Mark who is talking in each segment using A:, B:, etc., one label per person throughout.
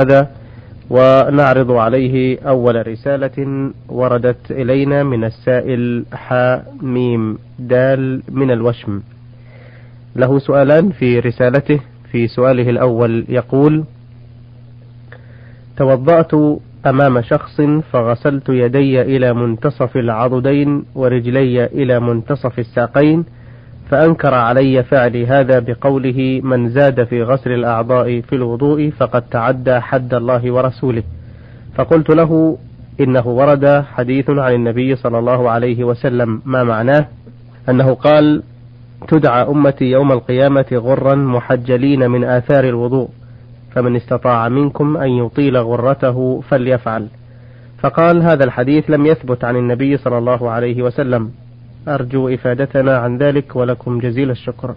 A: هذا ونعرض عليه أول رسالة وردت إلينا من السائل حاء ميم دال من الوشم. له سؤالان في رسالته. في سؤاله الأول يقول توضأت أمام شخص فغسلت يدي إلى منتصف العضدين ورجلي إلى منتصف الساقين فأنكر علي فعلي هذا بقوله من زاد في غسل الأعضاء في الوضوء فقد تعدى حد الله ورسوله. فقلت له إنه ورد حديث عن النبي صلى الله عليه وسلم ما معناه؟ أنه قال تدعى أمتي يوم القيامة غرا محجلين من آثار الوضوء فمن استطاع منكم أن يطيل غرته فليفعل. فقال هذا الحديث لم يثبت عن النبي صلى الله عليه وسلم. أرجو إفادتنا عن ذلك ولكم جزيل الشكر.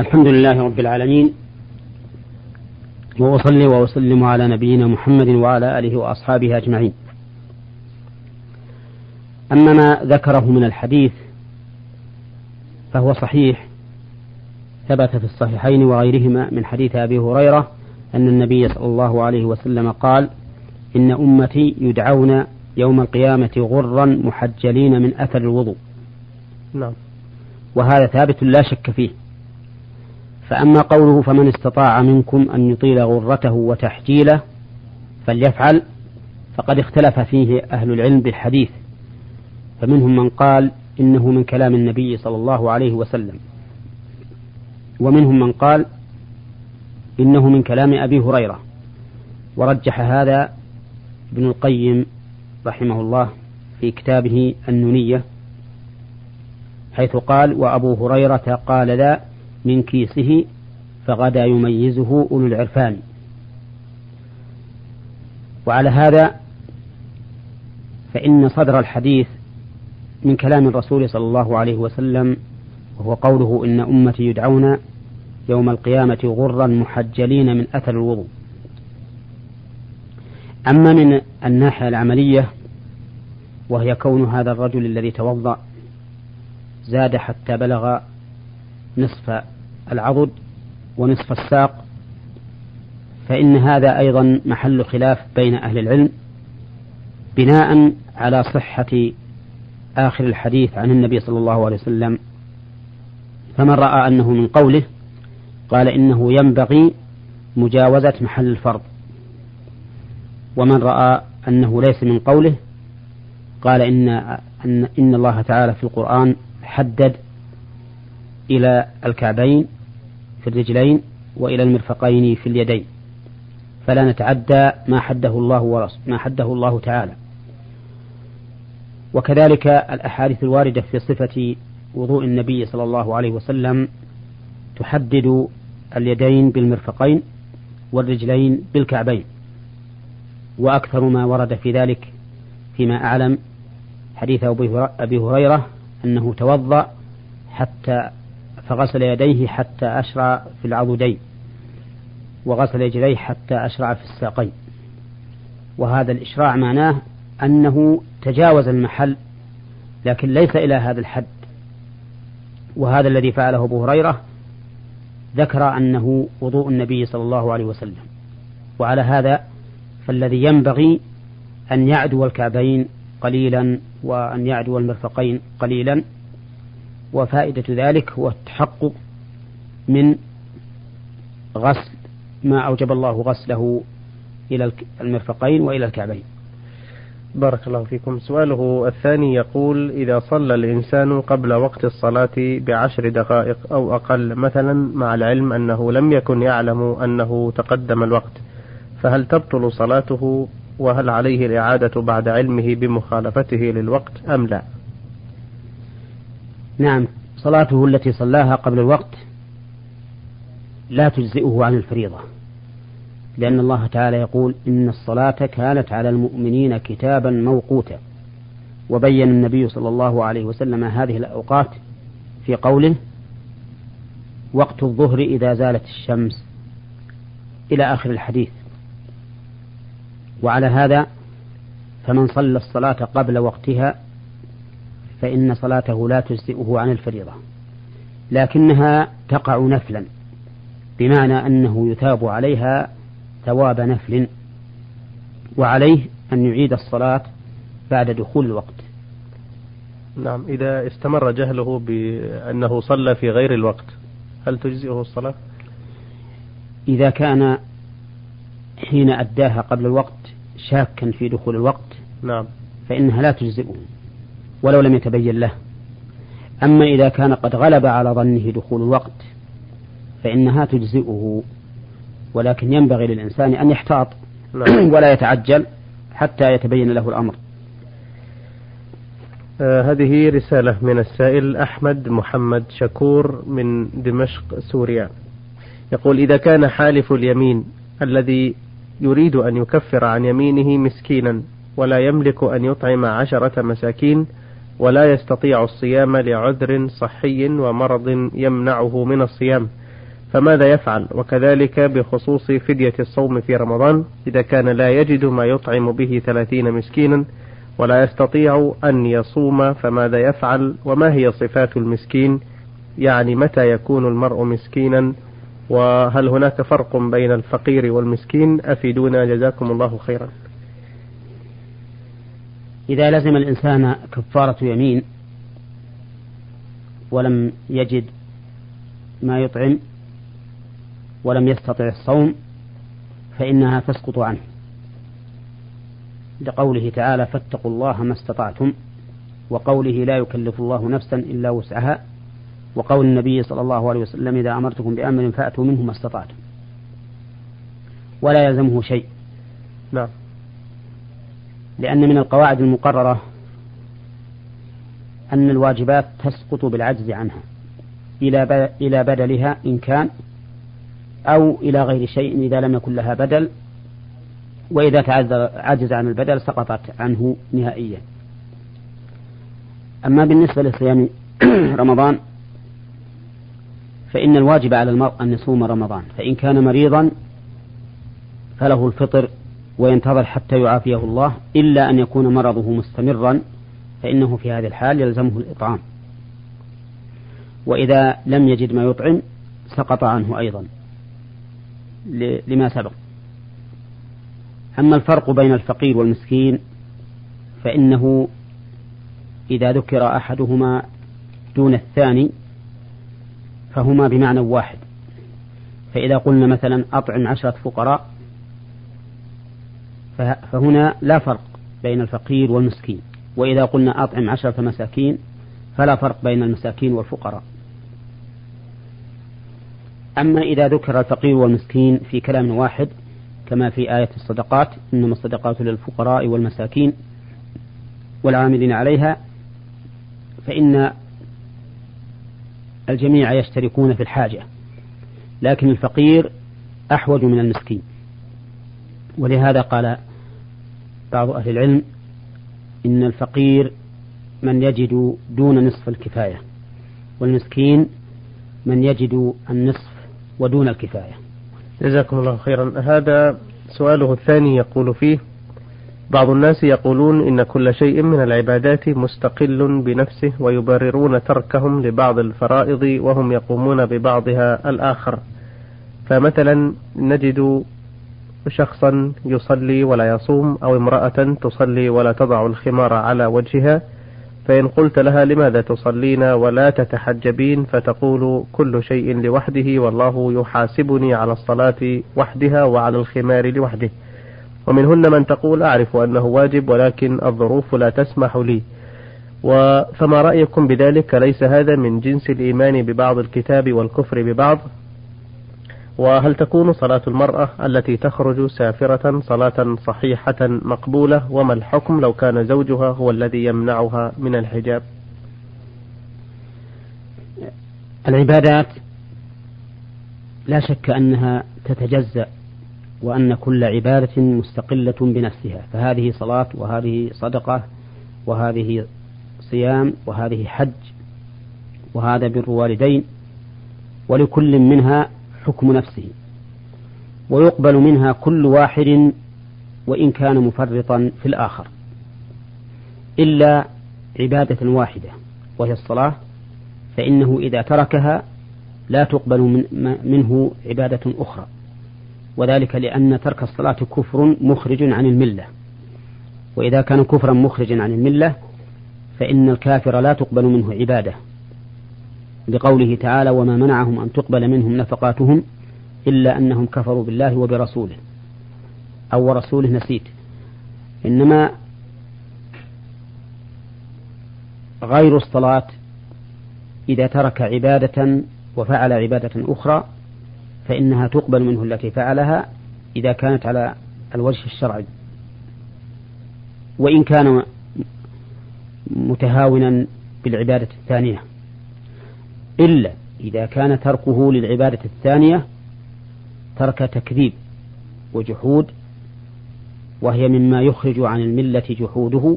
B: الحمد لله رب العالمين وأصلي وأسلم على نبينا محمد وعلى آله وأصحابه أجمعين. أما ما ذكره من الحديث فهو صحيح ثبت في الصحيحين وغيرهما من حديث أبي هريرة أن النبي صلى الله عليه وسلم قال إن أمتي يدعون يوم القيامة غرا محجلين من أثر الوضوء.
A: نعم.
B: وهذا ثابت لا شك فيه. فأما قوله فمن استطاع منكم أن يطيل غرته وتحجيله فليفعل فقد اختلف فيه أهل العلم بالحديث. فمنهم من قال إنه من كلام النبي صلى الله عليه وسلم. ومنهم من قال إنه من كلام أبي هريرة. ورجح هذا ابن القيم رحمه الله في كتابه النونية حيث قال وأبو هريرة قال ذا من كيسه فغدا يميزه أولو العرفان وعلى هذا فإن صدر الحديث من كلام الرسول صلى الله عليه وسلم وهو قوله إن أمتي يدعون يوم القيامة غرا محجلين من أثر الوضوء. أما من الناحية العملية وهي كون هذا الرجل الذي توضأ زاد حتى بلغ نصف العضد ونصف الساق فإن هذا أيضا محل خلاف بين أهل العلم بناء على صحة آخر الحديث عن النبي صلى الله عليه وسلم. فمن رأى أنه من قوله قال إنه ينبغي مجاوزة محل الفرض. ومن رأى أنه ليس من قوله قال إن أن إن الله تعالى في القرآن حدد إلى الكعبين في الرجلين وإلى المرفقين في اليدين فلا نتعدى ما حده الله ما حده الله تعالى. وكذلك الأحاديث الواردة في صفة وضوء النبي صلى الله عليه وسلم تحدد اليدين بالمرفقين والرجلين بالكعبين. وأكثر ما ورد في ذلك فيما أعلم حديث أبي هريرة أنه توضأ حتى فغسل يديه حتى أشرع في العضدين وغسل رجليه حتى أشرع في الساقين. وهذا الإشراع معناه أنه تجاوز المحل لكن ليس إلى هذا الحد. وهذا الذي فعله أبو هريرة ذكر أنه وضوء النبي صلى الله عليه وسلم. وعلى هذا فالذي ينبغي أن يعدو الكعبين قليلا وأن يعدو المرفقين قليلا. وفائدة ذلك هو التحقق من غسل ما أوجب الله غسله إلى المرفقين وإلى الكعبين.
A: بارك الله فيكم. سؤاله الثاني يقول إذا صلى الإنسان قبل وقت الصلاة بعشر دقائق أو أقل مثلا مع العلم أنه لم يكن يعلم أنه تقدم الوقت فهل تبطل صلاته وهل عليه الإعادة بعد علمه بمخالفته للوقت أم لا؟
B: نعم صلاته التي صلاها قبل الوقت لا تجزئه عن الفريضة لأن الله تعالى يقول إن الصلاة كانت على المؤمنين كتابا موقوتا وبين النبي صلى الله عليه وسلم هذه الأوقات في قوله وقت الظهر إذا زالت الشمس. إلى آخر الحديث. وعلى هذا فمن صلى الصلاة قبل وقتها فإن صلاته لا تجزئه عن الفريضة لكنها تقع نفلا بمعنى أنه يثاب عليها ثواب نفل وعليه أن يعيد الصلاة بعد دخول الوقت
A: نعم إذا استمر جهله بأنه صلى في غير الوقت هل تجزئه الصلاة؟
B: إذا كان حين أداها قبل الوقت شاكا في دخول الوقت
A: نعم.
B: فإنها لا تجزئه ولو لم يتبين له. أما إذا كان قد غلب على ظنه دخول الوقت فإنها تجزئه ولكن ينبغي للإنسان أن يحتاط نعم. ولا يتعجل حتى يتبين له الأمر.
A: آه هذه رسالة من السائل أحمد محمد شكور من دمشق سوريا. يقول إذا كان حالف اليمين الذي يريد أن يكفر عن يمينه مسكينا ولا يملك أن يطعم عشرة مساكين ولا يستطيع الصيام لعذر صحي ومرض يمنعه من الصيام. فماذا يفعل؟ وكذلك بخصوص فدية الصوم في رمضان إذا كان لا يجد ما يطعم به ثلاثين مسكينا ولا يستطيع أن يصوم فماذا يفعل؟ وما هي صفات المسكين؟ يعني متى يكون المرء مسكينا؟ وهل هناك فرق بين الفقير والمسكين؟ أفيدونا جزاكم الله خيرا.
B: إذا لزم الإنسان كفارة يمين ولم يجد ما يطعم ولم يستطع الصوم فإنها تسقط عنه. لقوله تعالى فاتقوا الله ما استطعتم وقوله لا يكلف الله نفسا إلا وسعها وقول النبي صلى الله عليه وسلم إذا أمرتكم بأمر فأتوا منه ما استطعتم. ولا يلزمه شيء.
A: نعم.
B: لأن من القواعد المقررة أن الواجبات تسقط بالعجز عنها. إلى إلى بدلها إن كان أو إلى غير شيء إذا لم يكن لها بدل وإذا تعذر عجز عن البدل سقطت عنه نهائيا. أما بالنسبة لصيام رمضان فإن الواجب على المرء أن يصوم رمضان فإن كان مريضا فله الفطر وينتظر حتى يعافيه الله إلا أن يكون مرضه مستمرا فإنه في هذه الحال يلزمه الإطعام. وإذا لم يجد ما يطعم سقط عنه أيضا لما سبق. أما الفرق بين الفقير والمسكين فإنه إذا ذكر أحدهما دون الثاني فهما بمعنى واحد. فإذا قلنا مثلا أطعم عشرة فقراء فهنا لا فرق بين الفقير والمسكين. وإذا قلنا أطعم عشرة مساكين فلا فرق بين المساكين والفقراء. أما إذا ذكر الفقير والمسكين في كلام واحد كما في آية الصدقات إنما الصدقات للفقراء والمساكين والعاملين عليها فإن الجميع يشتركون في الحاجة لكن الفقير أحوج من المسكين. ولهذا قال بعض أهل العلم إن الفقير من يجد دون نصف الكفاية والمسكين من يجد النصف ودون الكفاية.
A: جزاكم الله خيرا. هذا سؤاله الثاني يقول فيه بعض الناس يقولون إن كل شيء من العبادات مستقل بنفسه ويبررون تركهم لبعض الفرائض وهم يقومون ببعضها الآخر. فمثلا نجد شخصا يصلي ولا يصوم أو امرأة تصلي ولا تضع الخمار على وجهها فإن قلت لها لماذا تصلين ولا تتحجبين؟ فتقول كل شيء لوحده والله يحاسبني على الصلاة وحدها وعلى الخمار لوحده. ومنهن من تقول أعرف أنه واجب ولكن الظروف لا تسمح لي. فما رأيكم بذلك؟ ليس هذا من جنس الإيمان ببعض الكتاب والكفر ببعض؟ وهل تكون صلاة المرأة التي تخرج سافرة صلاة صحيحة مقبولة؟ وما الحكم لو كان زوجها هو الذي يمنعها من الحجاب؟
B: العبادات لا شك أنها تتجزأ وأن كل عبادة مستقلة بنفسها فهذه صلاة وهذه صدقة وهذه صيام وهذه حج وهذا بر والدين ولكل منها حكم نفسه ويقبل منها كل واحد وإن كان مفرطا في الآخر إلا عبادة واحدة وهي الصلاة فإنه إذا تركها لا تقبل من منه عبادة أخرى. وذلك لأن ترك الصلاة كفر مخرج عن الملة. وإذا كان كفرا مخرجا عن الملة فإن الكافر لا تقبل منه عبادة. لقوله تعالى وما منعهم أن تقبل منهم نفقاتهم إلا أنهم كفروا بالله وبرسوله. أو ورسوله نسيت. إنما غير الصلاة إذا ترك عبادة وفعل عبادة أخرى فإنها تقبل منه التي فعلها إذا كانت على الوجه الشرعي. وإن كان متهاونا بالعبادة الثانية إلا إذا كان تركه للعبادة الثانية ترك تكذيب وجحود وهي مما يخرج عن الملة جحوده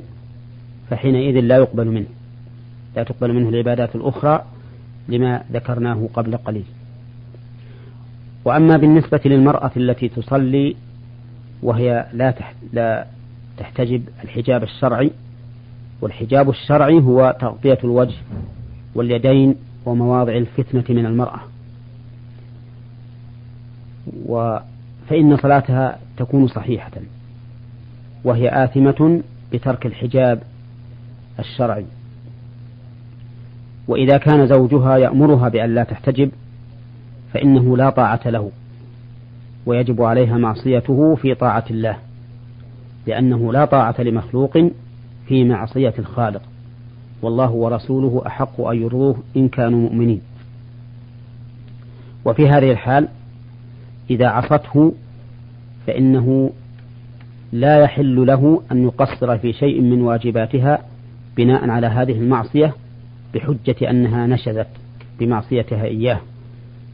B: فحينئذ لا يقبل منه. لا تقبل منه العبادات الأخرى لما ذكرناه قبل قليل. وأما بالنسبة للمرأة التي تصلي وهي لا لا تحتجب الحجاب الشرعي والحجاب الشرعي هو تغطية الوجه واليدين ومواضع الفتنة من المرأة. و فإن صلاتها تكون صحيحة وهي آثمة بترك الحجاب الشرعي. وإذا كان زوجها يأمرها بأن لا تحتجب فإنه لا طاعة له ويجب عليها معصيته في طاعة الله لأنه لا طاعة لمخلوق في معصية الخالق والله ورسوله أحق أن يرضوه إن كانوا مؤمنين. وفي هذه الحال إذا عصته فإنه لا يحل له أن يقصر في شيء من واجباتها بناء على هذه المعصية بحجة أنها نشزت بمعصيتها إياه.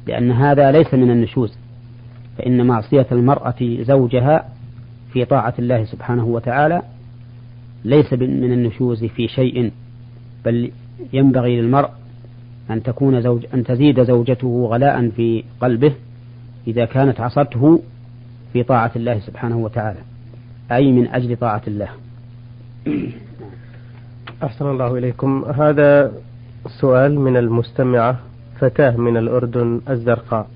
B: لأن هذا ليس من النشوز فإن معصية المرأة زوجها في طاعة الله سبحانه وتعالى ليس من النشوز في شيء بل ينبغي للمرء أن تكون زوج أن تزيد زوجته غلاء في قلبه إذا كانت عصته في طاعة الله سبحانه وتعالى أي من أجل طاعة الله.
A: أحسن الله إليكم. هذا سؤال من المستمعة. فتاة من الأردن الزرقاء.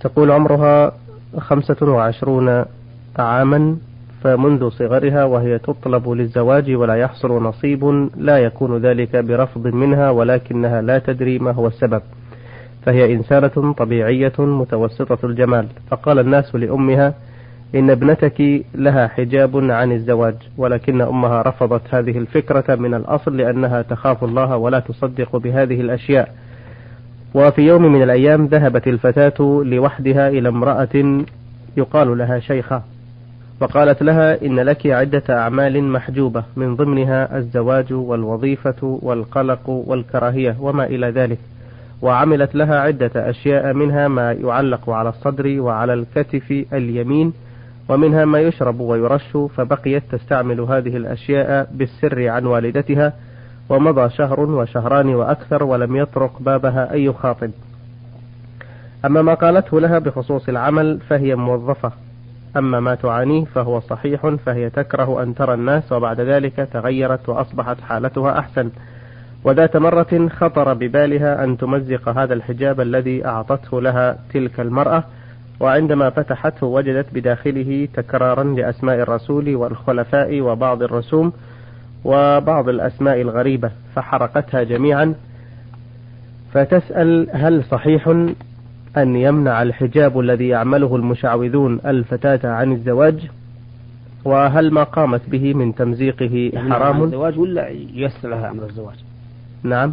A: تقول عمرها خمسة وعشرون عاما فمنذ صغرها وهي تطلب للزواج ولا يحصل نصيب لا يكون ذلك برفض منها ولكنها لا تدري ما هو السبب. فهي إنسانة طبيعية متوسطة الجمال. فقال الناس لأمها إن ابنتك لها حجاب عن الزواج ولكن أمها رفضت هذه الفكرة من الأصل لأنها تخاف الله ولا تصدق بهذه الأشياء. وفي يوم من الأيام ذهبت الفتاة لوحدها إلى امرأة يقال لها شيخة وقالت لها إن لك عدة أعمال محجوبة من ضمنها الزواج والوظيفة والقلق والكراهية وما إلى ذلك وعملت لها عدة أشياء منها ما يعلق على الصدر وعلى الكتف اليمين ومنها ما يشرب ويرش فبقيت تستعمل هذه الأشياء بالسر عن والدتها ومضى شهر وشهران وأكثر ولم يطرق بابها أي خاطب. أما ما قالته لها بخصوص العمل فهي موظفة. أما ما تعانيه فهو صحيح فهي تكره أن ترى الناس وبعد ذلك تغيرت وأصبحت حالتها أحسن. وذات مرة خطر ببالها أن تمزق هذا الحجاب الذي أعطته لها تلك المرأة وعندما فتحته وجدت بداخله تكرارا لأسماء الرسول والخلفاء وبعض الرسوم وبعض الأسماء الغريبة فحرقتها جميعا. فتسأل هل صحيح أن يمنع الحجاب الذي يعمله المشعوذون الفتاة عن الزواج؟ وهل ما قامت به من تمزيقه حرام؟
B: الزواج ولا يسر لها أمر الزواج؟
A: نعم.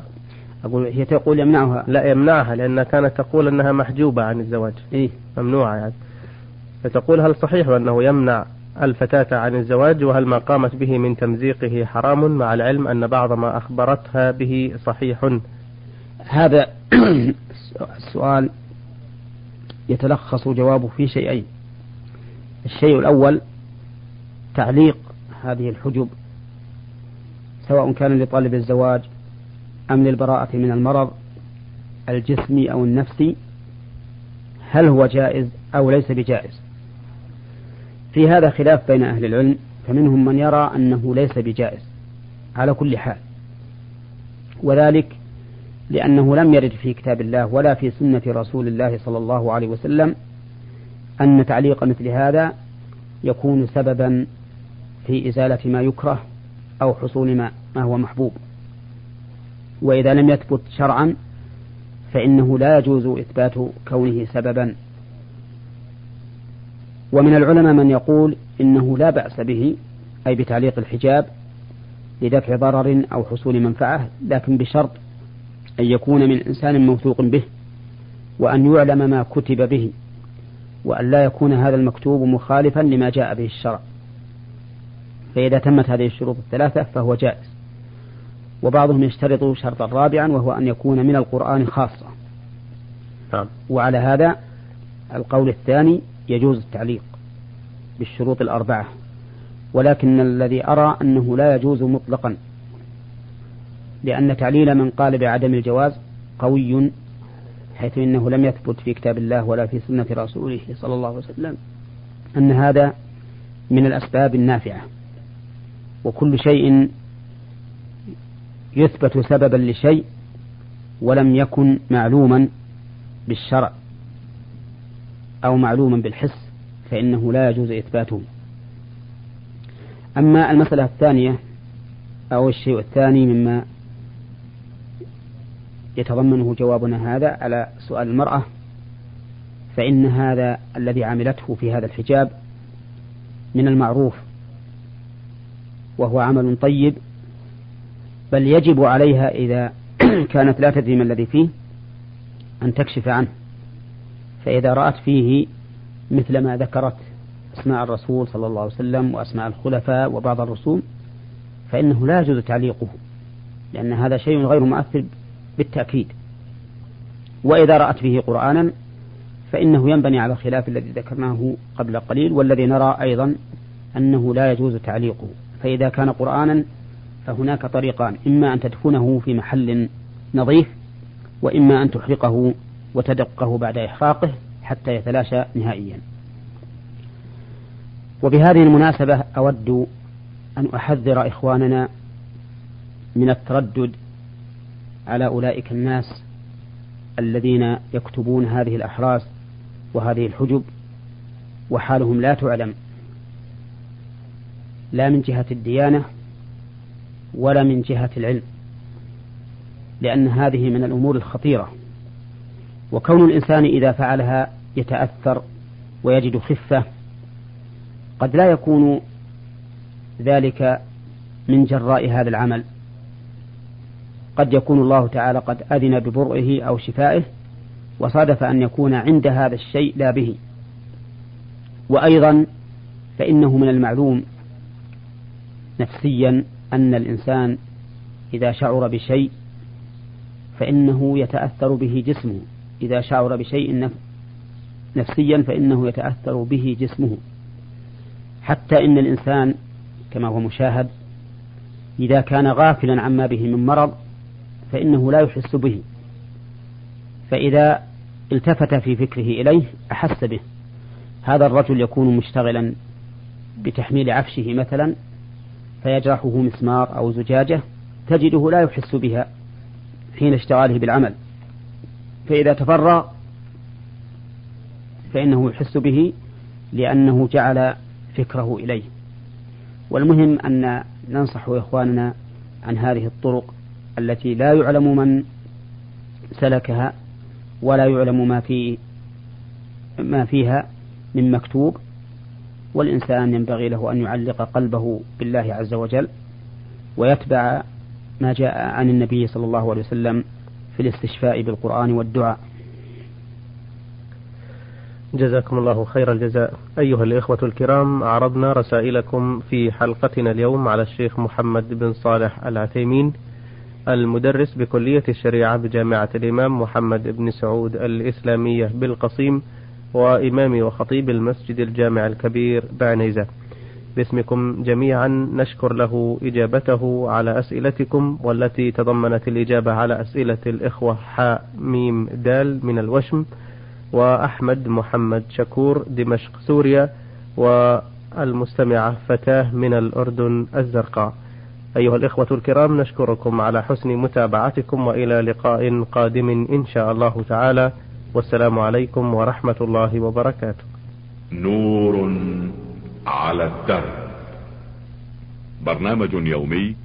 B: أقول هي تقول يمنعها؟
A: لا يمنعها لأنها كانت تقول أنها محجوبة عن الزواج.
B: إيه؟
A: ممنوعة يعني. فتقول هل صحيح أنه يمنع الفتاة عن الزواج وهل ما قامت به من تمزيقه حرام؟ مع العلم أن بعض ما أخبرتها به صحيح.
B: هذا السؤال يتلخص جوابه في شيئين. الشيء الأول تعليق هذه الحجب سواء كان لطالب الزواج أم للبراءة من المرض الجسمي أو النفسي هل هو جائز أو ليس بجائز؟ في هذا خلاف بين أهل العلم فمنهم من يرى أنه ليس بجائز على كل حال. وذلك لأنه لم يرد في كتاب الله ولا في سنة رسول الله صلى الله عليه وسلم أن تعليق مثل هذا يكون سببا في إزالة ما يكره أو حصول ما, ما هو محبوب. وإذا لم يثبت شرعا فإنه لا يجوز إثبات كونه سببا ومن العلماء من يقول إنه لا بأس به أي بتعليق الحجاب لدفع ضرر أو حصول منفعة لكن بشرط أن يكون من إنسان موثوق به وأن يعلم ما كتب به وأن لا يكون هذا المكتوب مخالفا لما جاء به الشرع. فإذا تمت هذه الشروط الثلاثة فهو جائز. وبعضهم يشترط شرطا رابعا وهو أن يكون من القرآن خاصة.
A: نعم.
B: وعلى هذا القول الثاني يجوز التعليق بالشروط الأربعة ولكن الذي أرى أنه لا يجوز مطلقا لأن تعليل من قال بعدم الجواز قوي حيث إنه لم يثبت في كتاب الله ولا في سنة رسوله صلى الله عليه وسلم أن هذا من الأسباب النافعة. وكل شيء يثبت سببا لشيء ولم يكن معلوما بالشرع. أو معلوما بالحس فإنه لا يجوز إثباته. أما المسألة الثانية أو الشيء الثاني مما يتضمنه جوابنا هذا على سؤال المرأة فإن هذا الذي عملته في هذا الحجاب من المعروف وهو عمل طيب بل يجب عليها إذا كانت لا تدري ما الذي فيه أن تكشف عنه. فإذا رأت فيه مثل ما ذكرت أسماء الرسول صلى الله عليه وسلم وأسماء الخلفاء وبعض الرسوم فإنه لا يجوز تعليقه لأن هذا شيء غير مؤثر بالتأكيد. وإذا رأت فيه قرآنا فإنه ينبني على الخلاف الذي ذكرناه قبل قليل والذي نرى أيضا أنه لا يجوز تعليقه. فإذا كان قرآنا فهناك طريقان إما أن تدفنه في محل نظيف وإما أن تحرقه وتدقه بعد إحراقه حتى يتلاشى نهائيا. وبهذه المناسبة أود أن أحذر إخواننا من التردد على أولئك الناس الذين يكتبون هذه الأحراس وهذه الحجب وحالهم لا تعلم لا من جهة الديانة ولا من جهة العلم لأن هذه من الأمور الخطيرة. وكون الإنسان إذا فعلها يتأثر ويجد خفة قد لا يكون ذلك من جراء هذا العمل. قد يكون الله تعالى قد أذن ببرئه أو شفائه وصادف أن يكون عند هذا الشيء لا به. وأيضا فإنه من المعلوم نفسيا أن الإنسان إذا شعر بشيء فإنه يتأثر به جسمه. إذا شعر بشيء نفسيا فإنه يتأثر به جسمه. حتى إن الإنسان كما هو مشاهد إذا كان غافلا عما به من مرض فإنه لا يحس به. فإذا التفت في فكره إليه أحس به. هذا الرجل يكون مشتغلا بتحميل عفشه مثلا فيجرحه مسمار أو زجاجة تجده لا يحس بها حين اشتغاله بالعمل. فإذا تفرغ فإنه يحس به لأنه جعل فكره إليه. والمهم أن ننصح إخواننا عن هذه الطرق التي لا يعلم من سلكها ولا يعلم ما في ما فيها من مكتوب والإنسان ينبغي له أن يعلق قلبه بالله عز وجل ويتبع ما جاء عن النبي صلى الله عليه وسلم في الاستشفاء بالقرآن والدعاء.
A: جزاكم الله خير الجزاء. أيها الإخوة الكرام عرضنا رسائلكم في حلقتنا اليوم على الشيخ محمد بن صالح العثيمين المدرس بكلية الشريعة بجامعة الإمام محمد بن سعود الإسلامية بالقصيم وإمام وخطيب المسجد الجامع الكبير بعنيزة. باسمكم جميعا نشكر له إجابته على أسئلتكم والتي تضمنت الإجابة على أسئلة الإخوة حاء ميم دال من الوشم وأحمد محمد شكور دمشق سوريا والمستمعة فتاة من الأردن الزرقاء. أيها الإخوة الكرام نشكركم على حسن متابعتكم وإلى لقاء قادم إن شاء الله تعالى. والسلام عليكم ورحمة الله وبركاته.
C: نور على الدرب. برنامج يومي